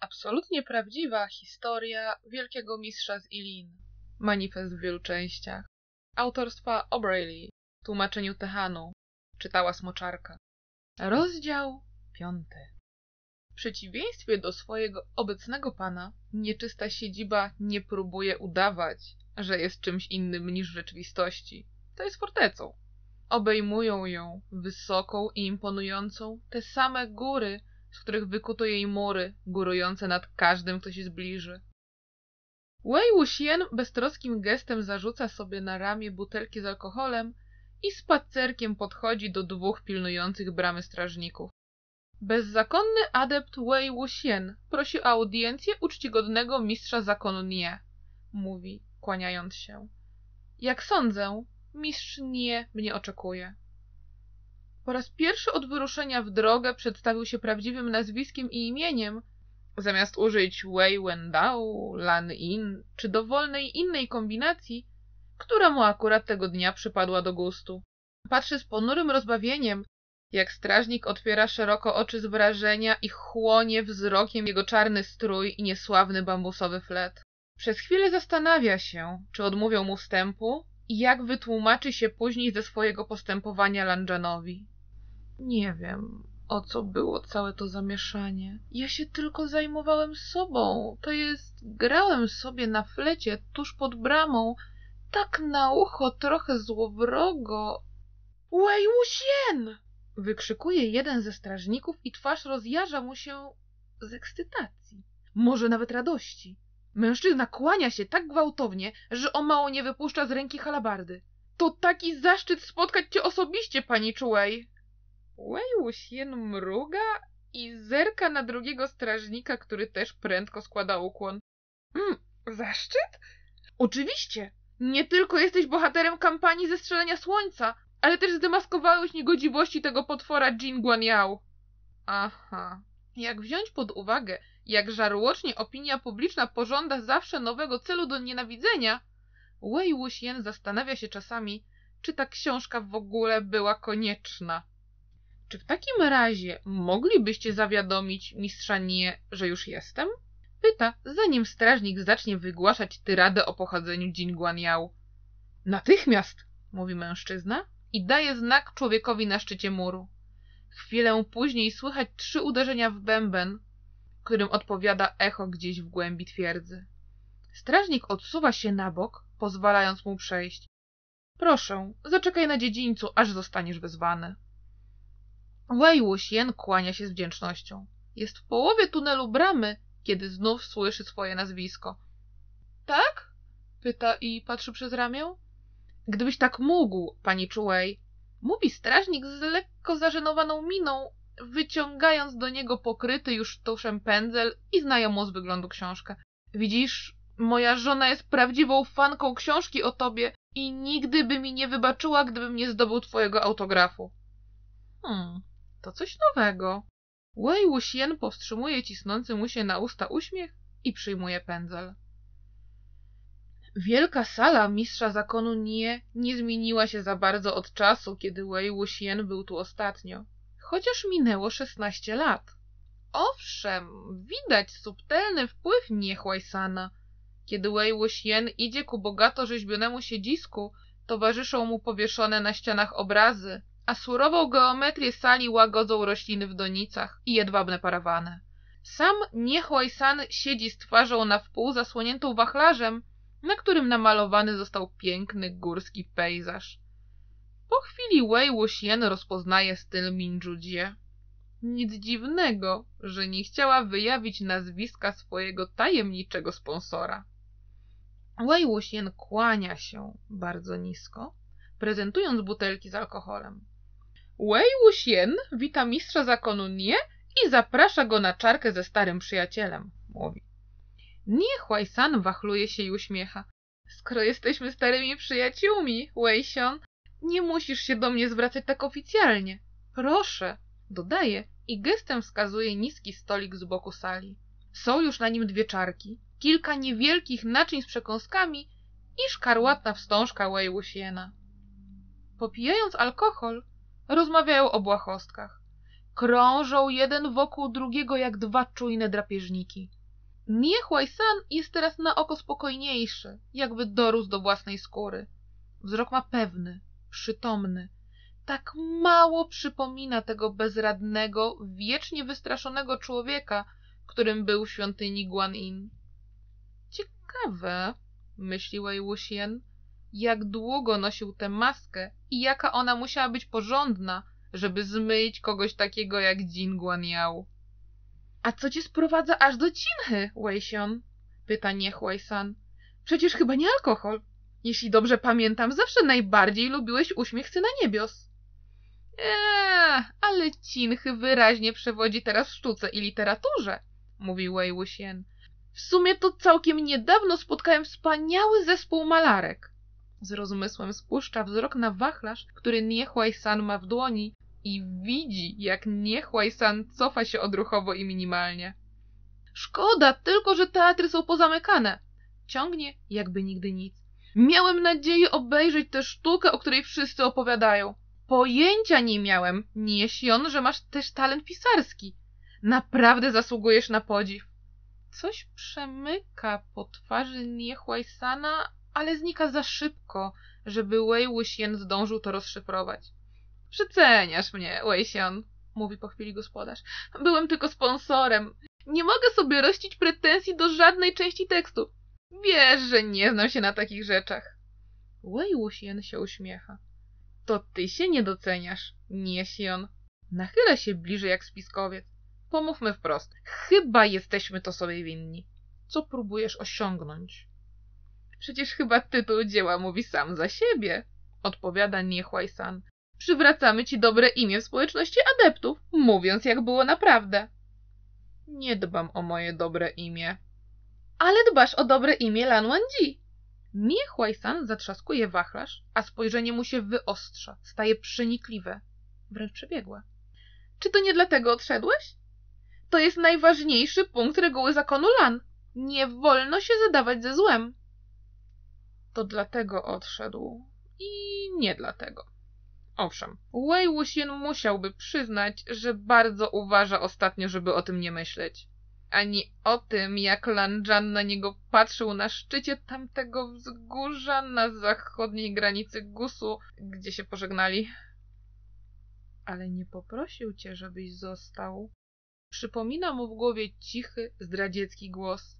Absolutnie prawdziwa historia wielkiego mistrza z Ilin. Manifest w wielu częściach. Autorstwa O'Brayli. W tłumaczeniu Tehanu. Czytała Smoczarka. Rozdział piąty. W przeciwieństwie do swojego obecnego pana, nieczysta siedziba nie próbuje udawać, że jest czymś innym niż w rzeczywistości. To jest fortecą. Obejmują ją wysoką i imponującą te same góry, z których wykuto jej mury, górujące nad każdym, kto się zbliży. Wei Wuxian beztroskim gestem zarzuca sobie na ramię butelki z alkoholem i spacerkiem podchodzi do dwóch pilnujących bramy strażników. Bezzakonny adept Wei Wuxian prosi o audiencję uczcigodnego mistrza zakonu Nie, mówi, kłaniając się. Jak sądzę, mistrz Nie mnie oczekuje. Po raz pierwszy od wyruszenia w drogę przedstawił się prawdziwym nazwiskiem i imieniem, zamiast użyć Wei Wendao, Lan In czy dowolnej innej kombinacji, która mu akurat tego dnia przypadła do gustu. Patrzy z ponurym rozbawieniem, jak strażnik otwiera szeroko oczy z wrażenia i chłonie wzrokiem jego czarny strój i niesławny bambusowy flet. Przez chwilę zastanawia się, czy odmówią mu wstępu i jak wytłumaczy się później ze swojego postępowania Lanjanowi. Nie wiem, o co było całe to zamieszanie. Ja się tylko zajmowałem sobą, to jest, grałem sobie na flecie tuż pod bramą, tak na ucho trochę złowrogo. Wei Wuxian! Wykrzykuje jeden ze strażników i twarz rozjarza mu się z ekscytacji, może nawet radości. Mężczyzna kłania się tak gwałtownie, że o mało nie wypuszcza z ręki halabardy. To taki zaszczyt spotkać cię osobiście, pani Chuэй. Wei mruga i zerka na drugiego strażnika, który też prędko składa ukłon. Mm, zaszczyt? Oczywiście. Nie tylko jesteś bohaterem kampanii zestrzelenia słońca, ale też zdemaskowałeś niegodziwości tego potwora Jin Guanyao. Aha. Jak wziąć pod uwagę, jak żarłocznie opinia publiczna pożąda zawsze nowego celu do nienawidzenia, Wei Wuxian zastanawia się czasami, czy ta książka w ogóle była konieczna. Czy w takim razie moglibyście zawiadomić mistrza Nie, że już jestem? Pyta, zanim strażnik zacznie wygłaszać tyradę o pochodzeniu Jin Guanyao. Natychmiast, mówi mężczyzna i daje znak człowiekowi na szczycie muru. Chwilę później słychać trzy uderzenia w bęben, którym odpowiada echo gdzieś w głębi twierdzy. Strażnik odsuwa się na bok, pozwalając mu przejść. Proszę, zaczekaj na dziedzińcu, aż zostaniesz wezwany. Wei Wuxian kłania się z wdzięcznością. Jest w połowie tunelu bramy, kiedy znów słyszy swoje nazwisko. Tak? Pyta i patrzy przez ramię. Gdybyś tak mógł, pani Chuэй, mówi strażnik z lekko zażenowaną miną, wyciągając do niego pokryty już tuszem pędzel i znajomo z wyglądu książkę. Widzisz, moja żona jest prawdziwą fanką książki o tobie i nigdy by mi nie wybaczyła, gdybym nie zdobył twojego autografu. Hmm, to coś nowego. Wei Wuxian powstrzymuje cisnący mu się na usta uśmiech i przyjmuje pędzel. Wielka sala mistrza zakonu Nie nie zmieniła się za bardzo od czasu, kiedy Wei Wuxian był tu ostatnio, chociaż minęło szesnaście lat. Owszem, widać subtelny wpływ Niechłajsana. Kiedy Wei Wuxian idzie ku bogato rzeźbionemu siedzisku, towarzyszą mu powieszone na ścianach obrazy, a surową geometrię sali łagodzą rośliny w donicach i jedwabne parawany. Sam Niechłajsan siedzi z twarzą na wpół zasłoniętą wachlarzem, na którym namalowany został piękny górski pejzaż. Po chwili Wei Wuxian rozpoznaje styl Minjujie. Nic dziwnego, że nie chciała wyjawić nazwiska swojego tajemniczego sponsora. Wei Wuxian kłania się bardzo nisko, prezentując butelki z alkoholem. Wei Wuxian wita mistrza zakonu Nie i zaprasza go na czarkę ze starym przyjacielem, mówi. Nie Huai-san wachluje się i uśmiecha. Skoro jesteśmy starymi przyjaciółmi, Wei-xion, nie musisz się do mnie zwracać tak oficjalnie. Proszę, dodaje i gestem wskazuje niski stolik z boku sali. Są już na nim dwie czarki, kilka niewielkich naczyń z przekąskami i szkarłatna wstążka Wei. Popijając alkohol, rozmawiają o błahostkach. Krążą jeden wokół drugiego jak dwa czujne drapieżniki. Nie San jest teraz na oko spokojniejszy, jakby dorósł do własnej skóry. Wzrok ma pewny, przytomny. Tak mało przypomina tego bezradnego, wiecznie wystraszonego człowieka, którym był w świątyni Guan Ciekawe, myśli Wei Wuxian, jak długo nosił tę maskę i jaka ona musiała być porządna, żeby zmyć kogoś takiego jak Jin Guanyao. A co cię sprowadza aż do Cinchy, Weixion? pyta Niechłej-san. Przecież chyba nie alkohol. Jeśli dobrze pamiętam, zawsze najbardziej lubiłeś uśmiech syna niebios. Eee, ale Cinchy wyraźnie przewodzi teraz sztuce i literaturze, mówił Wei Wuxian. W sumie to całkiem niedawno spotkałem wspaniały zespół malarek. Z rozmysłem spuszcza wzrok na wachlarz, który Niechłaj-san ma w dłoni i widzi, jak Niechłaj-san cofa się odruchowo i minimalnie. Szkoda tylko, że teatry są pozamykane. Ciągnie, jakby nigdy nic. Miałem nadzieję obejrzeć tę sztukę, o której wszyscy opowiadają. Pojęcia nie miałem, Niesion, że masz też talent pisarski. Naprawdę zasługujesz na podziw. Coś przemyka po twarzy Niechłajsana, ale znika za szybko, żeby Wei Wuxian zdążył to rozszyfrować. Przeceniasz mnie, Weixian, mówi po chwili gospodarz. Byłem tylko sponsorem. Nie mogę sobie rościć pretensji do żadnej części tekstu. Wiesz, że nie znam się na takich rzeczach. Wei Wuxian się uśmiecha. To ty się nie doceniasz, nie Sion. Nachyla się bliżej jak spiskowiec. Pomówmy wprost. Chyba jesteśmy to sobie winni. Co próbujesz osiągnąć? Przecież chyba tytuł dzieła mówi sam za siebie, odpowiada Niechłaj-san. Przywracamy ci dobre imię w społeczności adeptów, mówiąc jak było naprawdę. Nie dbam o moje dobre imię. Ale dbasz o dobre imię Lan Wangji. Niechłaj-san zatrzaskuje wachlarz, a spojrzenie mu się wyostrza, staje przenikliwe, wręcz przebiegłe. Czy to nie dlatego odszedłeś? To jest najważniejszy punkt reguły zakonu Lan. Nie wolno się zadawać ze złem. To dlatego odszedł i nie dlatego. Owszem, Wei Wuxian musiałby przyznać, że bardzo uważa ostatnio, żeby o tym nie myśleć. Ani o tym, jak Lan Zhan na niego patrzył na szczycie tamtego wzgórza na zachodniej granicy Gusu, gdzie się pożegnali. Ale nie poprosił cię, żebyś został. Przypomina mu w głowie cichy, zdradziecki głos.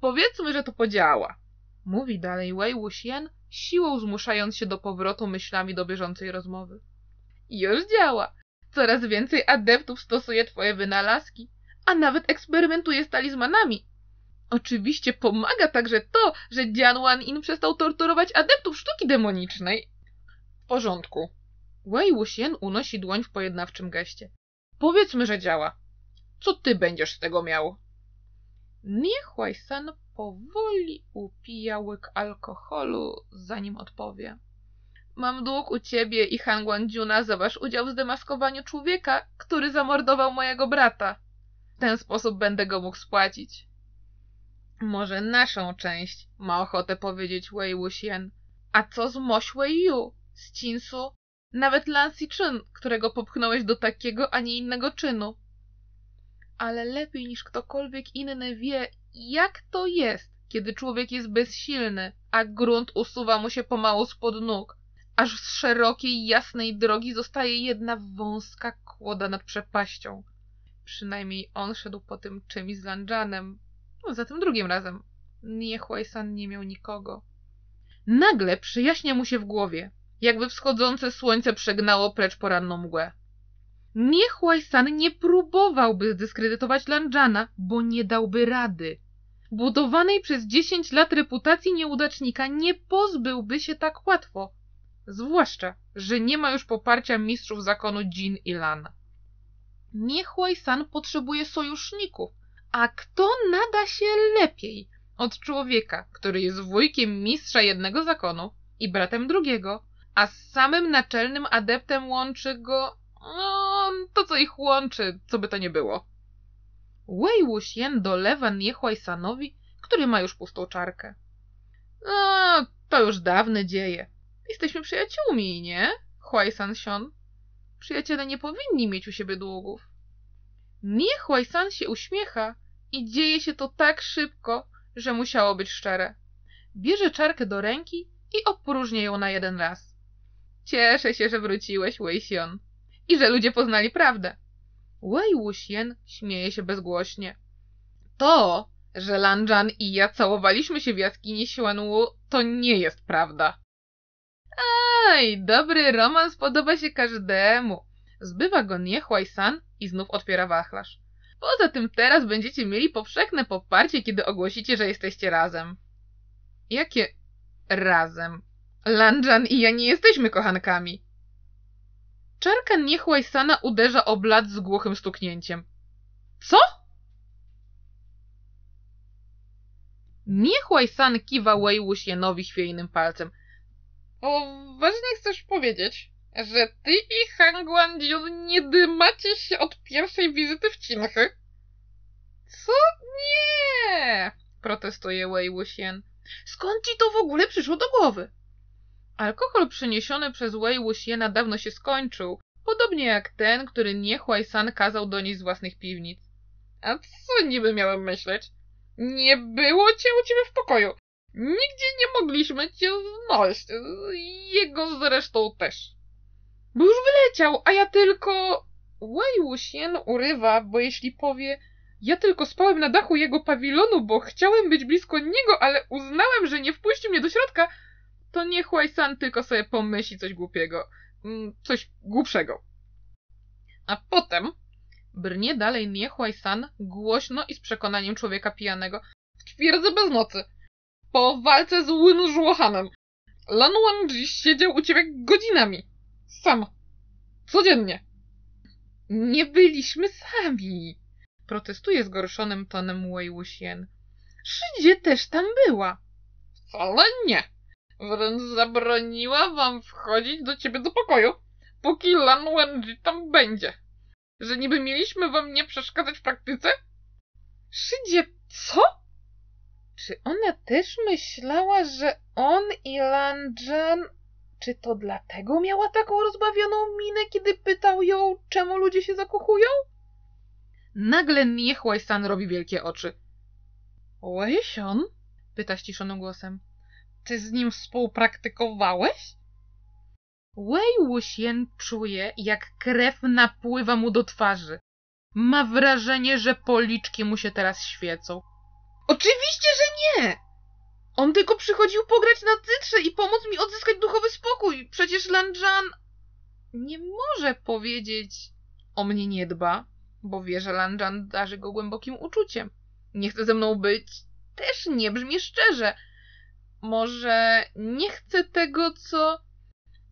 Powiedzmy, że to podziała. Mówi dalej Wei Wuxian, siłą zmuszając się do powrotu myślami do bieżącej rozmowy. Już działa. Coraz więcej adeptów stosuje twoje wynalazki, a nawet eksperymentuje z talizmanami. Oczywiście pomaga także to, że Jian Wan In przestał torturować adeptów sztuki demonicznej. W porządku. Wei Wuxian unosi dłoń w pojednawczym geście. Powiedzmy, że działa. Co ty będziesz z tego miał? Niech San powoli upija łyk alkoholu, zanim odpowie. Mam dług u ciebie i Han Guangjuna za wasz udział w zdemaskowaniu człowieka, który zamordował mojego brata. W ten sposób będę go mógł spłacić. Może naszą część, ma ochotę powiedzieć Wei Wuxian. A co z Moś Wei Yu, z Cinsu, nawet Lan Chun, którego popchnąłeś do takiego, a nie innego czynu? Ale lepiej niż ktokolwiek inny wie, jak to jest, kiedy człowiek jest bezsilny, a grunt usuwa mu się pomału spod nóg, aż z szerokiej, jasnej drogi zostaje jedna wąska kłoda nad przepaścią. Przynajmniej on szedł po tym czymś z. No, za tym drugim razem. Niechłajsan nie miał nikogo. Nagle przyjaśnia mu się w głowie, jakby wschodzące słońce przegnało precz poranną mgłę. Niech Łajsan nie próbowałby zdyskredytować Landżana, bo nie dałby rady. Budowanej przez dziesięć lat reputacji nieudacznika nie pozbyłby się tak łatwo. Zwłaszcza, że nie ma już poparcia mistrzów zakonu Jin i Lan. Niech Łajsan potrzebuje sojuszników, a kto nada się lepiej od człowieka, który jest wujkiem mistrza jednego zakonu i bratem drugiego, a z samym naczelnym adeptem łączy go no, to co ich łączy, co by to nie było. Wei Wuxian dolewa Niechłajsanowi, który ma już pustą czarkę. No, to już dawne dzieje. Jesteśmy przyjaciółmi, nie? Huajsan Sion. Przyjaciele nie powinni mieć u siebie długów. Nie się uśmiecha i dzieje się to tak szybko, że musiało być szczere. Bierze czarkę do ręki i opróżnia ją na jeden raz. Cieszę się, że wróciłeś, Wei Xion. I że ludzie poznali prawdę. Wei Wuxian śmieje się bezgłośnie. To, że Lanjan i ja całowaliśmy się w jaskini Xuanwu, to nie jest prawda. Aj, dobry romans podoba się każdemu. Zbywa go Niechłaj-san i znów otwiera wachlarz. Poza tym teraz będziecie mieli powszechne poparcie, kiedy ogłosicie, że jesteście razem. Jakie razem? Lanjan i ja nie jesteśmy kochankami. Czarka Niechłaj-sana uderza o blat z głuchym stuknięciem. Co? Niechłaj-san kiwa Wei Wuxienowi chwiejnym palcem. Poważnie chcesz powiedzieć, że ty i Han Guangdiu nie dymacie się od pierwszej wizyty w Cinchy? Co? Nie! protestuje Wei Wuxian. Skąd ci to w ogóle przyszło do głowy? Alkohol przyniesiony przez Wei Wuxiena dawno się skończył, podobnie jak ten, który Niechłaj San kazał donieść z własnych piwnic. A co niby miałem myśleć? Nie było cię u ciebie w pokoju. Nigdzie nie mogliśmy cię znaleźć. Jego zresztą też. Bo już wyleciał, a ja tylko... Wei Wuxian urywa, bo jeśli powie... Ja tylko spałem na dachu jego pawilonu, bo chciałem być blisko niego, ale uznałem, że nie wpuści mnie do środka, to niech Huaysan tylko sobie pomyśli coś głupiego. Mm, coś głupszego. A potem brnie dalej nie Huaysan głośno i z przekonaniem człowieka pijanego. W twierdzy bez nocy. Po walce z Wyn Żłohanem. Lan Wangji siedział u ciebie godzinami. Sam. Codziennie. Nie byliśmy sami. Protestuje zgorszonym tonem Wei Wuxian. Szydzie też tam była. Wcale nie. Wręcz zabroniła wam wchodzić do ciebie do pokoju, póki Lan Wenji tam będzie. Że niby mieliśmy wam nie przeszkadzać w praktyce? Szydzie, co? Czy ona też myślała, że on i Lanjan... Czy to dlatego miała taką rozbawioną minę, kiedy pytał ją, czemu ludzie się zakochują? Nagle Niechłaj-san robi wielkie oczy. Łesion? pyta ściszonym głosem. Ty z nim współpraktykowałeś? Wei Wuxian czuje, jak krew napływa mu do twarzy. Ma wrażenie, że policzki mu się teraz świecą. Oczywiście, że nie! On tylko przychodził pograć na cytrze i pomóc mi odzyskać duchowy spokój. Przecież Lanjan nie może powiedzieć o mnie nie dba, bo wie, że Lanjan darzy go głębokim uczuciem. Nie chce ze mną być, też nie brzmi szczerze. Może nie chce tego, co...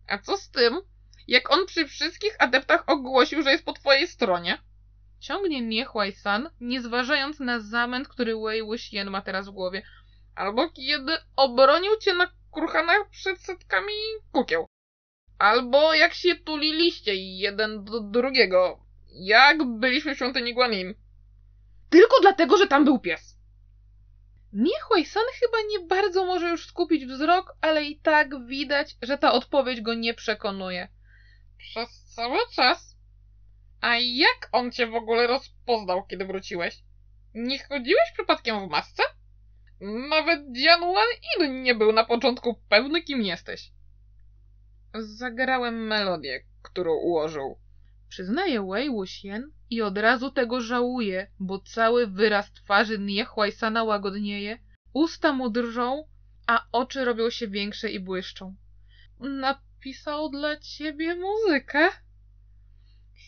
A co z tym, jak on przy wszystkich adeptach ogłosił, że jest po twojej stronie? Ciągnie Niechłaj-san, nie zważając na zamęt, który Wei Wuxian ma teraz w głowie. Albo kiedy obronił cię na kruchanach przed setkami kukieł. Albo jak się tuliliście jeden do drugiego, jak byliśmy w świątyni Guanin. Tylko dlatego, że tam był pies. Niechłaj-san chyba nie bardzo może już skupić wzrok, ale i tak widać, że ta odpowiedź go nie przekonuje. Przez cały czas? A jak on cię w ogóle rozpoznał, kiedy wróciłeś? Nie chodziłeś przypadkiem w masce? Nawet Jianuan In nie był na początku pewny, kim jesteś. Zagrałem melodię, którą ułożył. Przyznaje Wei Wuxian i od razu tego żałuje, bo cały wyraz twarzy Niechłajsana łagodnieje, usta mu drżą, a oczy robią się większe i błyszczą. Napisał dla ciebie muzykę?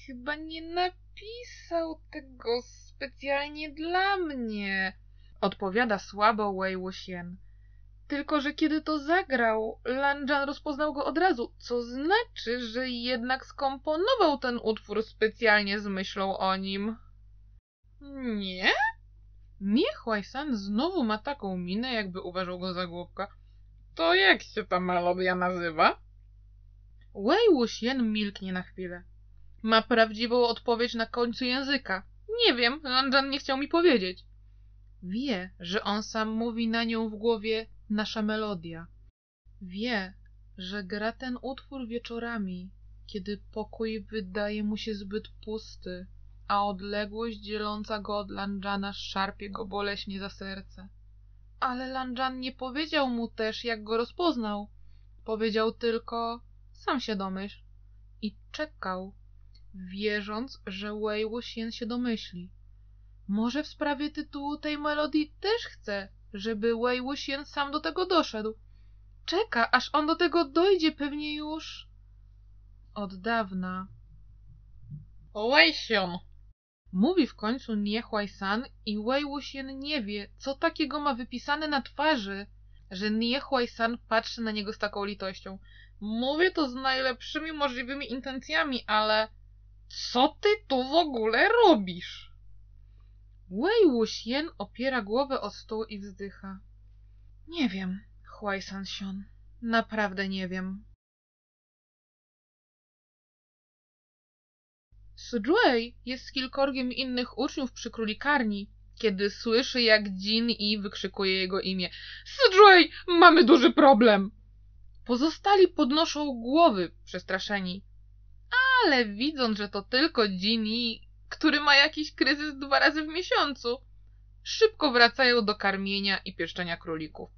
Chyba nie napisał tego specjalnie dla mnie, odpowiada słabo Wei Wuxian. Tylko, że kiedy to zagrał, Lanjan rozpoznał go od razu, co znaczy, że jednak skomponował ten utwór specjalnie z myślą o nim. Nie? Nie, Huaysan znowu ma taką minę, jakby uważał go za głupka. To jak się ta melodia nazywa? Wei Wuxian milknie na chwilę. Ma prawdziwą odpowiedź na końcu języka. Nie wiem, Lanjan nie chciał mi powiedzieć. Wie, że on sam mówi na nią w głowie nasza melodia. Wie, że gra ten utwór wieczorami, kiedy pokój wydaje mu się zbyt pusty, a odległość dzieląca go od Lanjana szarpie go boleśnie za serce. Ale Lanjan nie powiedział mu też, jak go rozpoznał. Powiedział tylko, sam się domyśl. I czekał, wierząc, że Wei Wuxian się domyśli. Może w sprawie tytułu tej melodii też chce, żeby Wei Wuxian sam do tego doszedł. Czeka, aż on do tego dojdzie pewnie już od dawna. Wei Xian, Mówi w końcu Nie Huai-san i Wei Wuxian nie wie, co takiego ma wypisane na twarzy, że Nie Huai-san patrzy na niego z taką litością. mówię to z najlepszymi możliwymi intencjami, ale co ty tu w ogóle robisz? Wei Wuxian opiera głowę o stół i wzdycha. Nie wiem, Huai-san Sion. Naprawdę nie wiem. Sujui jest kilkorgiem innych uczniów przy królikarni, kiedy słyszy, jak Jin I wykrzykuje jego imię. Sujui, mamy duży problem! Pozostali podnoszą głowy, przestraszeni. Ale widząc, że to tylko Jin I, który ma jakiś kryzys dwa razy w miesiącu, szybko wracają do karmienia i pieszczenia królików.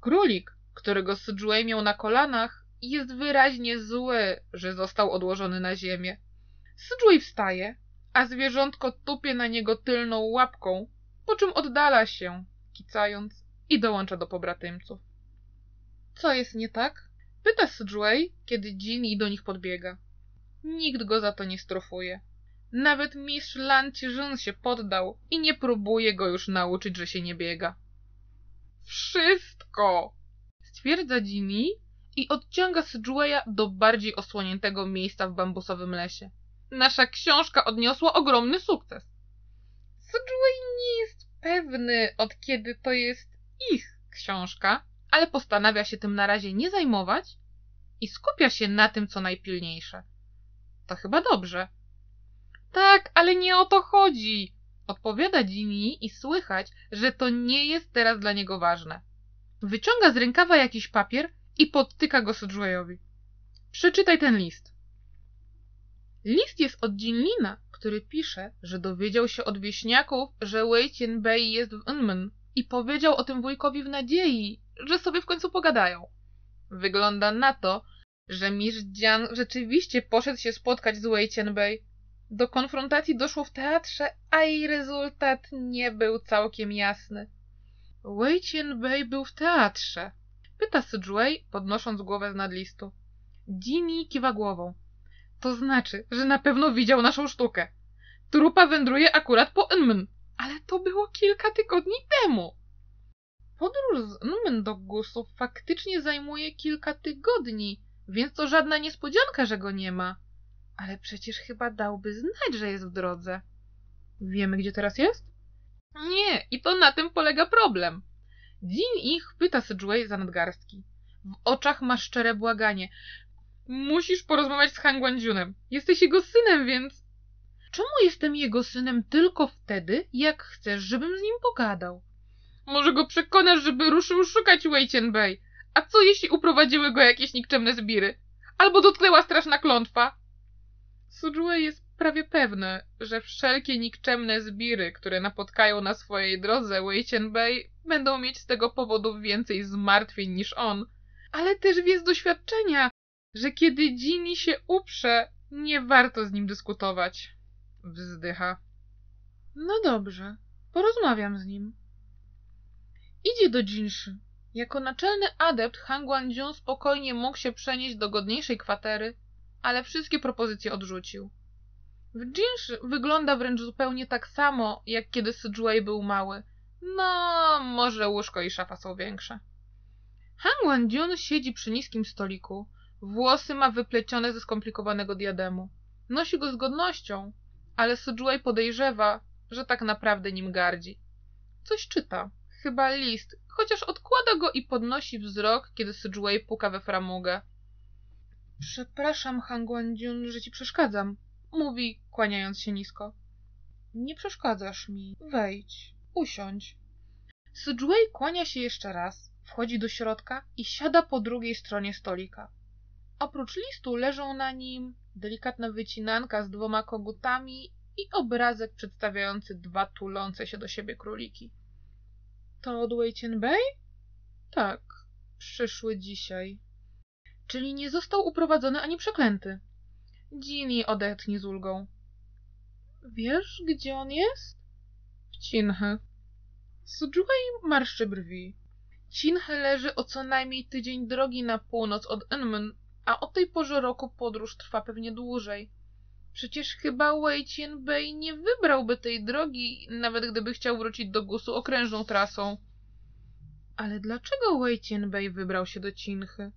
Królik, którego Sujui miał na kolanach, jest wyraźnie zły, że został odłożony na ziemię. Sujui wstaje, a zwierzątko tupie na niego tylną łapką, po czym oddala się, kicając i dołącza do pobratymców. Co jest nie tak? Pyta Sujui, kiedy Jin do nich podbiega. Nikt go za to nie strofuje. Nawet mistrz Lan Cizun się poddał i nie próbuje go już nauczyć, że się nie biega. Wszystko! Stwierdza Jini i odciąga Sujueya do bardziej osłoniętego miejsca w bambusowym lesie. Nasza książka odniosła ogromny sukces. Sujui nie jest pewny, od kiedy to jest ich książka, ale postanawia się tym na razie nie zajmować i skupia się na tym, co najpilniejsze. To chyba dobrze. Tak, ale nie o to chodzi, odpowiada Jimmy i słychać, że to nie jest teraz dla niego ważne. Wyciąga z rękawa jakiś papier i podtyka go Sujueyowi. Przeczytaj ten list. List jest od Jinlina, który pisze, że dowiedział się od wieśniaków, że Wei Tianbei jest w Unmen i powiedział o tym wujkowi w nadziei, że sobie w końcu pogadają. Wygląda na to, że mistrz Jian rzeczywiście poszedł się spotkać z Wei Tianbei. Do konfrontacji doszło w teatrze, a jej rezultat nie był całkiem jasny. Wei Tianbei był w teatrze. Pyta Sujui, podnosząc głowę z nadlistu. Jini kiwa głową. To znaczy, że na pewno widział naszą sztukę. Trupa wędruje akurat po Nmen, ale to było kilka tygodni temu. Podróż z Nmen do Gusu faktycznie zajmuje kilka tygodni, więc to żadna niespodzianka, że go nie ma. Ale przecież chyba dałby znać, że jest w drodze. Wiemy, gdzie teraz jest? Nie, i to na tym polega problem. Jin ich pyta Sejue za nadgarstki. W oczach ma szczere błaganie. Musisz porozmawiać z Han Guangjunem. Jesteś jego synem, więc... Czemu jestem jego synem tylko wtedy, jak chcesz, żebym z nim pogadał? Może go przekonasz, żeby ruszył szukać Wei Tianbei. A co jeśli uprowadziły go jakieś nikczemne zbiry? Albo dotknęła straszna klątwa? Sujue jest prawie pewny, że wszelkie nikczemne zbiry, które napotkają na swojej drodze Wei Tianbei, będą mieć z tego powodu więcej zmartwień niż on. Ale też wie z doświadczenia, że kiedy Jini się uprze, nie warto z nim dyskutować. Wzdycha. No dobrze, porozmawiam z nim. Idzie do Jinszy. Jako naczelny adept Han Guangjun spokojnie mógł się przenieść do godniejszej kwatery, ale wszystkie propozycje odrzucił. W Jinszy wygląda wręcz zupełnie tak samo, jak kiedy Sujui był mały. No, może łóżko i szafa są większe. Han Guangjun siedzi przy niskim stoliku, Włosy ma wyplecione ze skomplikowanego diademu. Nosi go z godnością, ale Sujui podejrzewa, że tak naprawdę nim gardzi. Coś czyta, chyba list, chociaż odkłada go i podnosi wzrok, kiedy Sujui puka we framugę. Przepraszam, Han że ci przeszkadzam, mówi, kłaniając się nisko. Nie przeszkadzasz mi. Wejdź, usiądź. Sujui kłania się jeszcze raz, wchodzi do środka i siada po drugiej stronie stolika. Oprócz listu leżą na nim delikatna wycinanka z dwoma kogutami i obrazek przedstawiający dwa tulące się do siebie króliki. To od Wei Bay? Tak, przyszły dzisiaj. Czyli nie został uprowadzony ani przeklęty. Ginny odetchnie z ulgą. Wiesz, gdzie on jest? W Cinhe. Sujuei marszczy brwi. Cinhe leży o co najmniej tydzień drogi na północ od Enmen, a o tej porze roku podróż trwa pewnie dłużej. Przecież chyba Wei Bei nie wybrałby tej drogi, nawet gdyby chciał wrócić do Gusu okrężną trasą. Ale dlaczego Wei Bei wybrał się do Cinchy?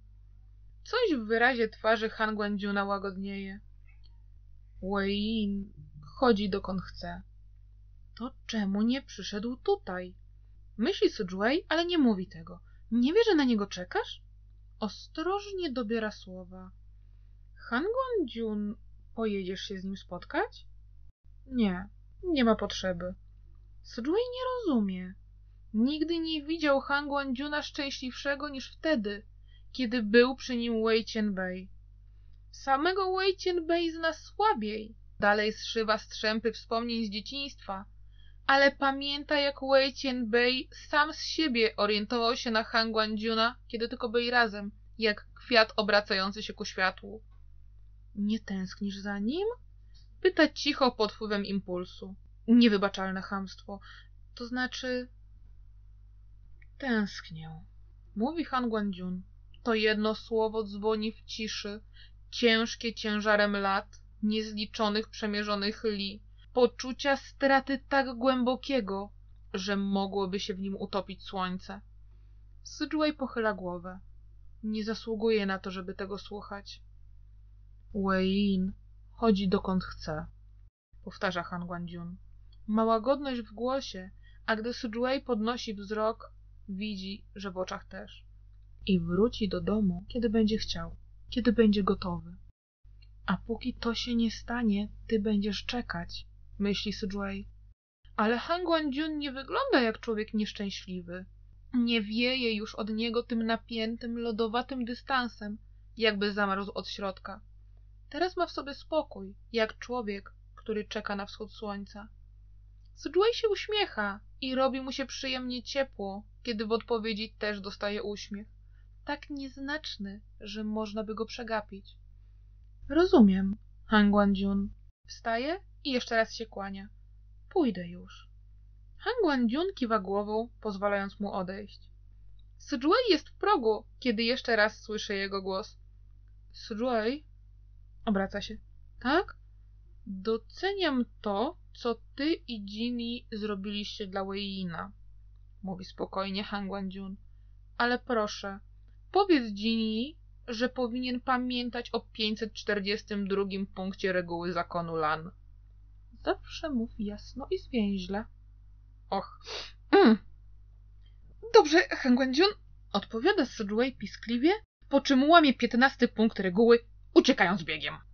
Coś w wyrazie twarzy Han Guandziuna łagodnieje. Wei chodzi dokąd chce. To czemu nie przyszedł tutaj? Myśli Sujuei, ale nie mówi tego. Nie wie, że na niego czekasz? Ostrożnie dobiera słowa. Han Guandziun, pojedziesz się z nim spotkać? Nie, nie ma potrzeby. Sujuei nie rozumie. Nigdy nie widział Han Guandziuna szczęśliwszego niż wtedy, kiedy był przy nim Wei Bei. Samego Wei Bei zna słabiej. Dalej zszywa strzępy wspomnień z dzieciństwa, ale pamięta jak Wei Bei sam z siebie orientował się na Han Guandziuna, kiedy tylko byli razem, jak kwiat obracający się ku światłu. Nie tęsknisz za nim? Pyta cicho pod wpływem impulsu. Niewybaczalne chamstwo. To znaczy... Tęsknię. Mówi Han. To jedno słowo dzwoni w ciszy, ciężkie ciężarem lat, niezliczonych przemierzonych li, poczucia straty tak głębokiego, że mogłoby się w nim utopić słońce. Sidway pochyla głowę. Nie zasługuje na to, żeby tego słuchać. Wei chodzi dokąd chce, powtarza Han Guandziun. Ma łagodność w głosie, a gdy Sidway podnosi wzrok, widzi, że w oczach też. I wróci do domu, kiedy będzie chciał, kiedy będzie gotowy. A póki to się nie stanie, ty będziesz czekać, myśli Sujuei. Ale Han Guangjun nie wygląda jak człowiek nieszczęśliwy. Nie wieje już od niego tym napiętym, lodowatym dystansem, jakby zamarzł od środka. Teraz ma w sobie spokój, jak człowiek, który czeka na wschód słońca. Sujuei się uśmiecha i robi mu się przyjemnie ciepło, kiedy w odpowiedzi też dostaje uśmiech. Tak nieznaczny, że można by go przegapić. Rozumiem, Han Guangjun. Wstaje i jeszcze raz się kłania. Pójdę już. Han Guangjun kiwa głową, pozwalając mu odejść. Sujuei jest w progu, kiedy jeszcze raz słyszy jego głos. Sujuei? Obraca się. Tak? Doceniam to, co ty i Ginny zrobiliście dla Weina. Mówi spokojnie Han Guangjun. Ale proszę, powiedz Ginny, że powinien pamiętać o 542 punkcie reguły zakonu Lan. Zawsze mów jasno i zwięźle. Och. Mm. Dobrze, Hengwendziun, odpowiada Sedway piskliwie, po czym łamie 15 punkt reguły, uciekając biegiem.